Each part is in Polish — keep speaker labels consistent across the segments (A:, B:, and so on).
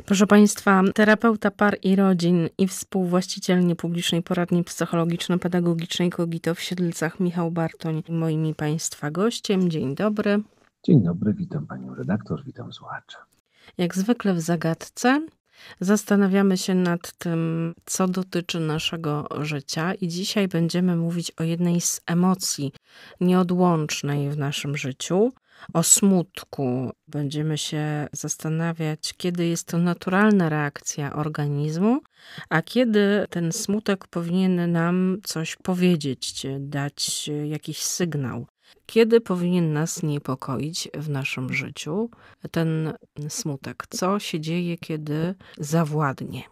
A: Proszę Państwa, terapeuta par i rodzin i współwłaściciel niepublicznej poradni psychologiczno-pedagogicznej Kogito w Siedlcach Michał Bartoń moimi Państwa gościem. Dzień dobry.
B: Dzień dobry, witam Panią redaktor, witam słuchaczy.
A: Jak zwykle w zagadce zastanawiamy się nad tym, co dotyczy naszego życia i dzisiaj będziemy mówić o jednej z emocji nieodłącznej w naszym życiu, o smutku. Będziemy się zastanawiać, kiedy jest to naturalna reakcja organizmu, a kiedy ten smutek powinien nam coś powiedzieć, dać jakiś sygnał. Kiedy powinien nas niepokoić w naszym życiu ten smutek? Co się dzieje, kiedy zawładnie?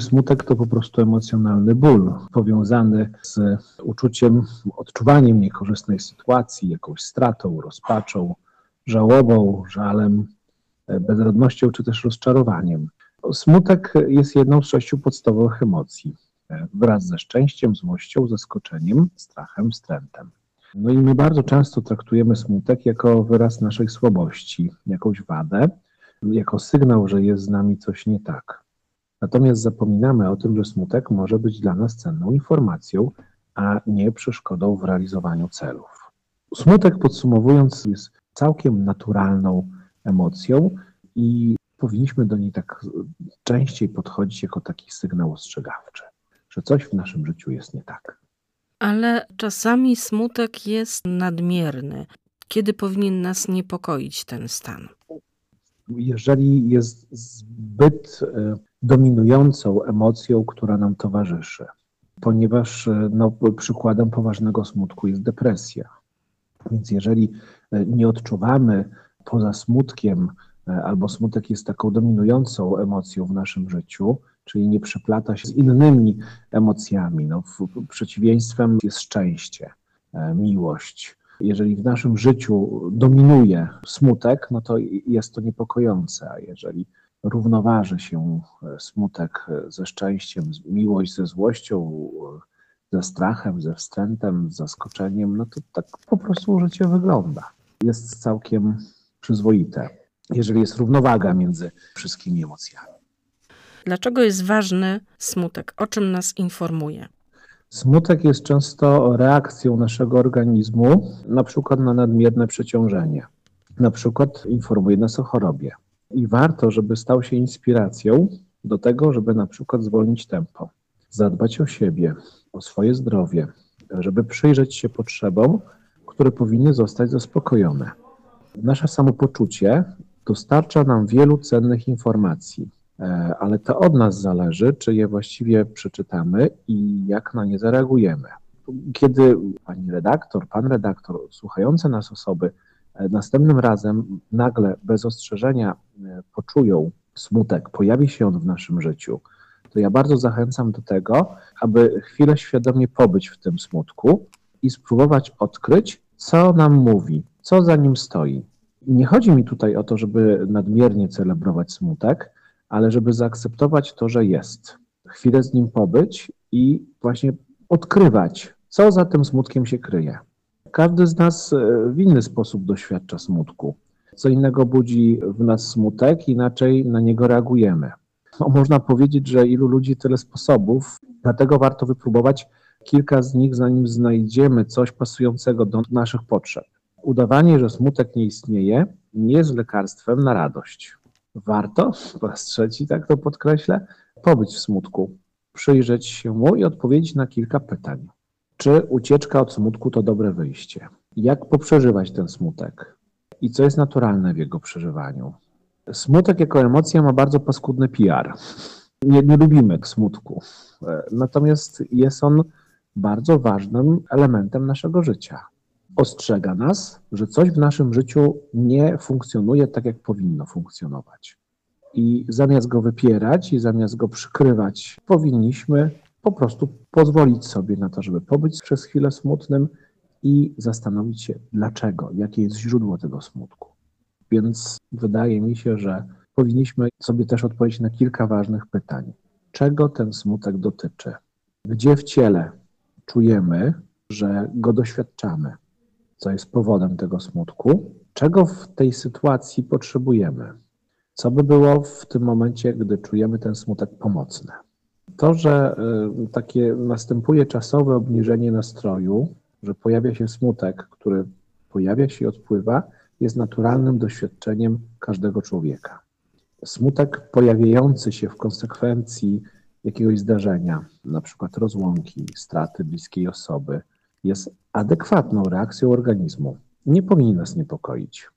B: Smutek to po prostu emocjonalny ból, powiązany z uczuciem, odczuwaniem niekorzystnej sytuacji, jakąś stratą, rozpaczą, żałobą, żalem, bezradnością czy też rozczarowaniem. Smutek jest jedną z sześciu podstawowych emocji, wraz ze szczęściem, złością, zaskoczeniem, strachem, wstrętem. No i my bardzo często traktujemy smutek jako wyraz naszej słabości, jakąś wadę, jako sygnał, że jest z nami coś nie tak. Natomiast zapominamy o tym, że smutek może być dla nas cenną informacją, a nie przeszkodą w realizowaniu celów. Smutek, podsumowując, jest całkiem naturalną emocją i powinniśmy do niej tak częściej podchodzić jako taki sygnał ostrzegawczy, że coś w naszym życiu jest nie tak.
A: Ale czasami smutek jest nadmierny. Kiedy powinien nas niepokoić ten stan?
B: Jeżeli jest zbyt e, dominującą emocją, która nam towarzyszy, ponieważ e, no, przykładem poważnego smutku jest depresja. Więc jeżeli e, nie odczuwamy poza smutkiem, albo smutek jest taką dominującą emocją w naszym życiu, czyli nie przeplata się z innymi emocjami. No, przeciwieństwem jest szczęście, e, miłość. Jeżeli w naszym życiu dominuje smutek, no to jest to niepokojące, a jeżeli równoważy się e, smutek e, ze szczęściem, miłość ze złością, ze strachem, ze wstrętem, z zaskoczeniem, no to tak po prostu życie wygląda. Jest całkiem przyzwoite, jeżeli jest równowaga między wszystkimi emocjami.
A: Dlaczego jest ważny smutek? O czym nas informuje?
B: Smutek jest często reakcją naszego organizmu, na przykład na nadmierne przeciążenie. Na przykład informuje nas o chorobie. I warto, żeby stał się inspiracją do tego, żeby na przykład zwolnić tempo, zadbać o siebie, o swoje zdrowie, żeby przyjrzeć się potrzebom, które powinny zostać zaspokojone. Nasze samopoczucie dostarcza nam wielu cennych informacji. E, ale to od nas zależy, czy je właściwie przeczytamy i jak na nie zareagujemy. Kiedy pani redaktor, pan redaktor, słuchające nas osoby następnym razem nagle bez ostrzeżenia e, poczują smutek, pojawi się on w naszym życiu, to ja bardzo zachęcam do tego, aby chwilę świadomie pobyć w tym smutku i spróbować odkryć, co nam mówi, co za nim stoi. Nie chodzi mi tutaj o to, żeby nadmiernie celebrować smutek, ale żeby zaakceptować to, że jest, chwilę z nim pobyć i właśnie odkrywać, co za tym smutkiem się kryje. Każdy z nas e, w inny sposób doświadcza smutku. Co innego budzi w nas smutek, inaczej na niego reagujemy. No, można powiedzieć, że ilu ludzi tyle sposobów, dlatego warto wypróbować kilka z nich, zanim znajdziemy coś pasującego do naszych potrzeb. Udawanie, że smutek nie istnieje, nie jest lekarstwem na radość warto, po raz trzeci tak to podkreślę, pobyć w smutku, przyjrzeć się mu i odpowiedzieć na kilka pytań. Czy ucieczka od smutku to dobre wyjście? Jak poprzeżywać ten smutek? I co jest naturalne w jego przeżywaniu? Smutek jako emocja ma bardzo paskudny PR. Nie, nie lubimy smutku. Natomiast jest on bardzo ważnym elementem naszego życia ostrzega nas, że coś w naszym życiu nie funkcjonuje tak, jak powinno funkcjonować. I zamiast go wypierać i zamiast go przykrywać, powinniśmy po prostu pozwolić sobie na to, żeby pobyć przez chwilę smutnym i zastanowić się, dlaczego, jakie jest źródło tego smutku. Więc wydaje mi się, że powinniśmy sobie też odpowiedzieć na kilka ważnych pytań. Czego ten smutek dotyczy? Gdzie w ciele czujemy, że go doświadczamy? co jest powodem tego smutku, czego w tej sytuacji potrzebujemy. Co by było w tym momencie, gdy czujemy ten smutek pomocny? To, że y, takie następuje czasowe obniżenie nastroju, że pojawia się smutek, który pojawia się i odpływa, jest naturalnym doświadczeniem każdego człowieka. Smutek pojawiający się w konsekwencji jakiegoś zdarzenia, na przykład rozłąki, straty bliskiej osoby, jest adekwatną reakcją organizmu. Nie powinien nas niepokoić.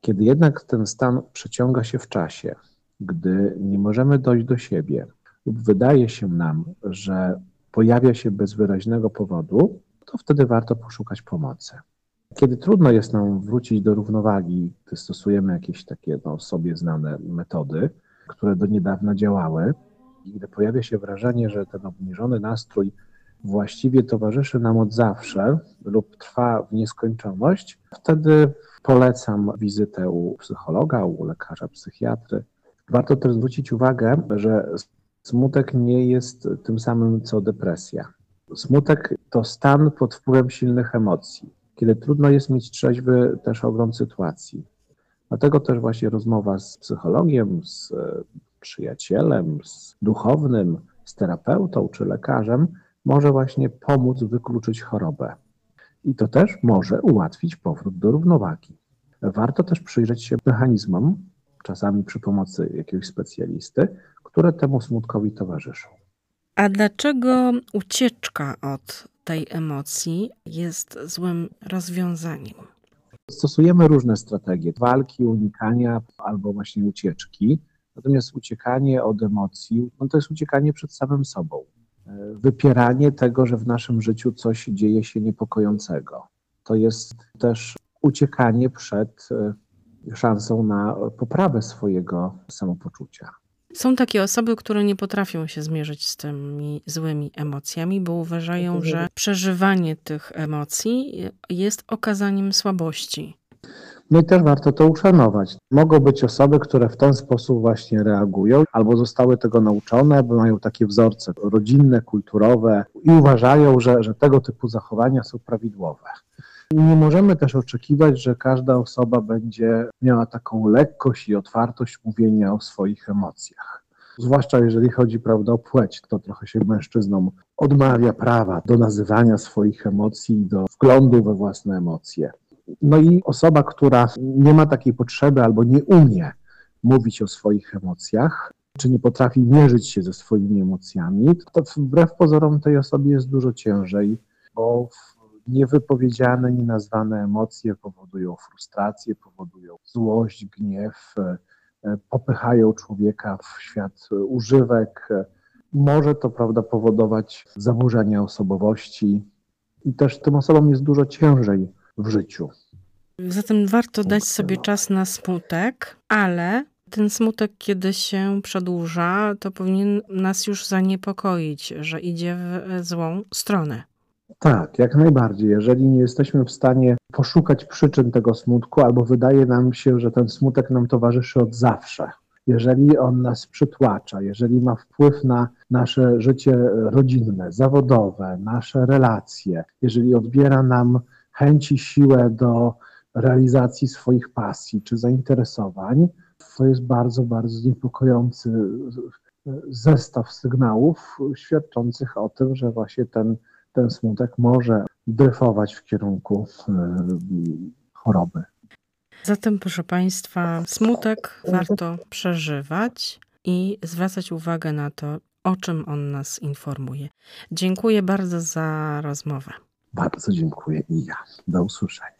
B: Kiedy jednak ten stan przeciąga się w czasie, gdy nie możemy dojść do siebie lub wydaje się nam, że pojawia się bez wyraźnego powodu, to wtedy warto poszukać pomocy. Kiedy trudno jest nam wrócić do równowagi, gdy stosujemy jakieś takie no, sobie znane metody, które do niedawna działały, i gdy pojawia się wrażenie, że ten obniżony nastrój właściwie towarzyszy nam od zawsze lub trwa w nieskończoność, wtedy polecam wizytę u psychologa, u lekarza psychiatry. Warto też zwrócić uwagę, że smutek nie jest tym samym co depresja. Smutek to stan pod wpływem silnych emocji, kiedy trudno jest mieć trzeźwy też ogląd sytuacji. Dlatego też właśnie rozmowa z psychologiem, z przyjacielem, z duchownym, z terapeutą czy lekarzem może właśnie pomóc wykluczyć chorobę. I to też może ułatwić powrót do równowagi. Warto też przyjrzeć się mechanizmom, czasami przy pomocy jakiegoś specjalisty, które temu smutkowi towarzyszą.
A: A dlaczego ucieczka od tej emocji jest złym rozwiązaniem?
B: Stosujemy różne strategie walki, unikania albo właśnie ucieczki. Natomiast uciekanie od emocji no to jest uciekanie przed samym sobą. Wypieranie tego, że w naszym życiu coś dzieje się niepokojącego. To jest też uciekanie przed e, szansą na poprawę swojego samopoczucia.
A: Są takie osoby, które nie potrafią się zmierzyć z tymi złymi emocjami, bo uważają, że przeżywanie tych emocji jest okazaniem słabości.
B: No i też warto to uszanować. Mogą być osoby, które w ten sposób właśnie reagują, albo zostały tego nauczone, bo mają takie wzorce rodzinne, kulturowe i uważają, że, że tego typu zachowania są prawidłowe. Nie możemy też oczekiwać, że każda osoba będzie miała taką lekkość i otwartość mówienia o swoich emocjach. Zwłaszcza jeżeli chodzi prawda, o płeć, to trochę się mężczyznom odmawia prawa do nazywania swoich emocji do wglądu we własne emocje. No i osoba, która nie ma takiej potrzeby albo nie umie mówić o swoich emocjach, czy nie potrafi mierzyć się ze swoimi emocjami, to wbrew pozorom tej osobie jest dużo ciężej, bo niewypowiedziane, nienazwane emocje powodują frustrację, powodują złość, gniew, e, popychają człowieka w świat używek. Może to prawda powodować zaburzenia osobowości i też tym osobom jest dużo ciężej w życiu.
A: Zatem warto dać sobie czas na smutek, ale ten smutek, kiedy się przedłuża, to powinien nas już zaniepokoić, że idzie w złą stronę.
B: Tak, jak najbardziej. Jeżeli nie jesteśmy w stanie poszukać przyczyn tego smutku, albo wydaje nam się, że ten smutek nam towarzyszy od zawsze, jeżeli on nas przytłacza, jeżeli ma wpływ na nasze życie rodzinne, zawodowe, nasze relacje, jeżeli odbiera nam chęci, siłę do realizacji swoich pasji czy zainteresowań, to jest bardzo, bardzo niepokojący zestaw sygnałów świadczących o tym, że właśnie ten, ten smutek może dryfować w kierunku e, choroby.
A: Zatem, proszę Państwa, smutek warto przeżywać i zwracać uwagę na to, o czym on nas informuje. Dziękuję bardzo za rozmowę.
B: Bardzo dziękuję i ja. Do usłyszenia.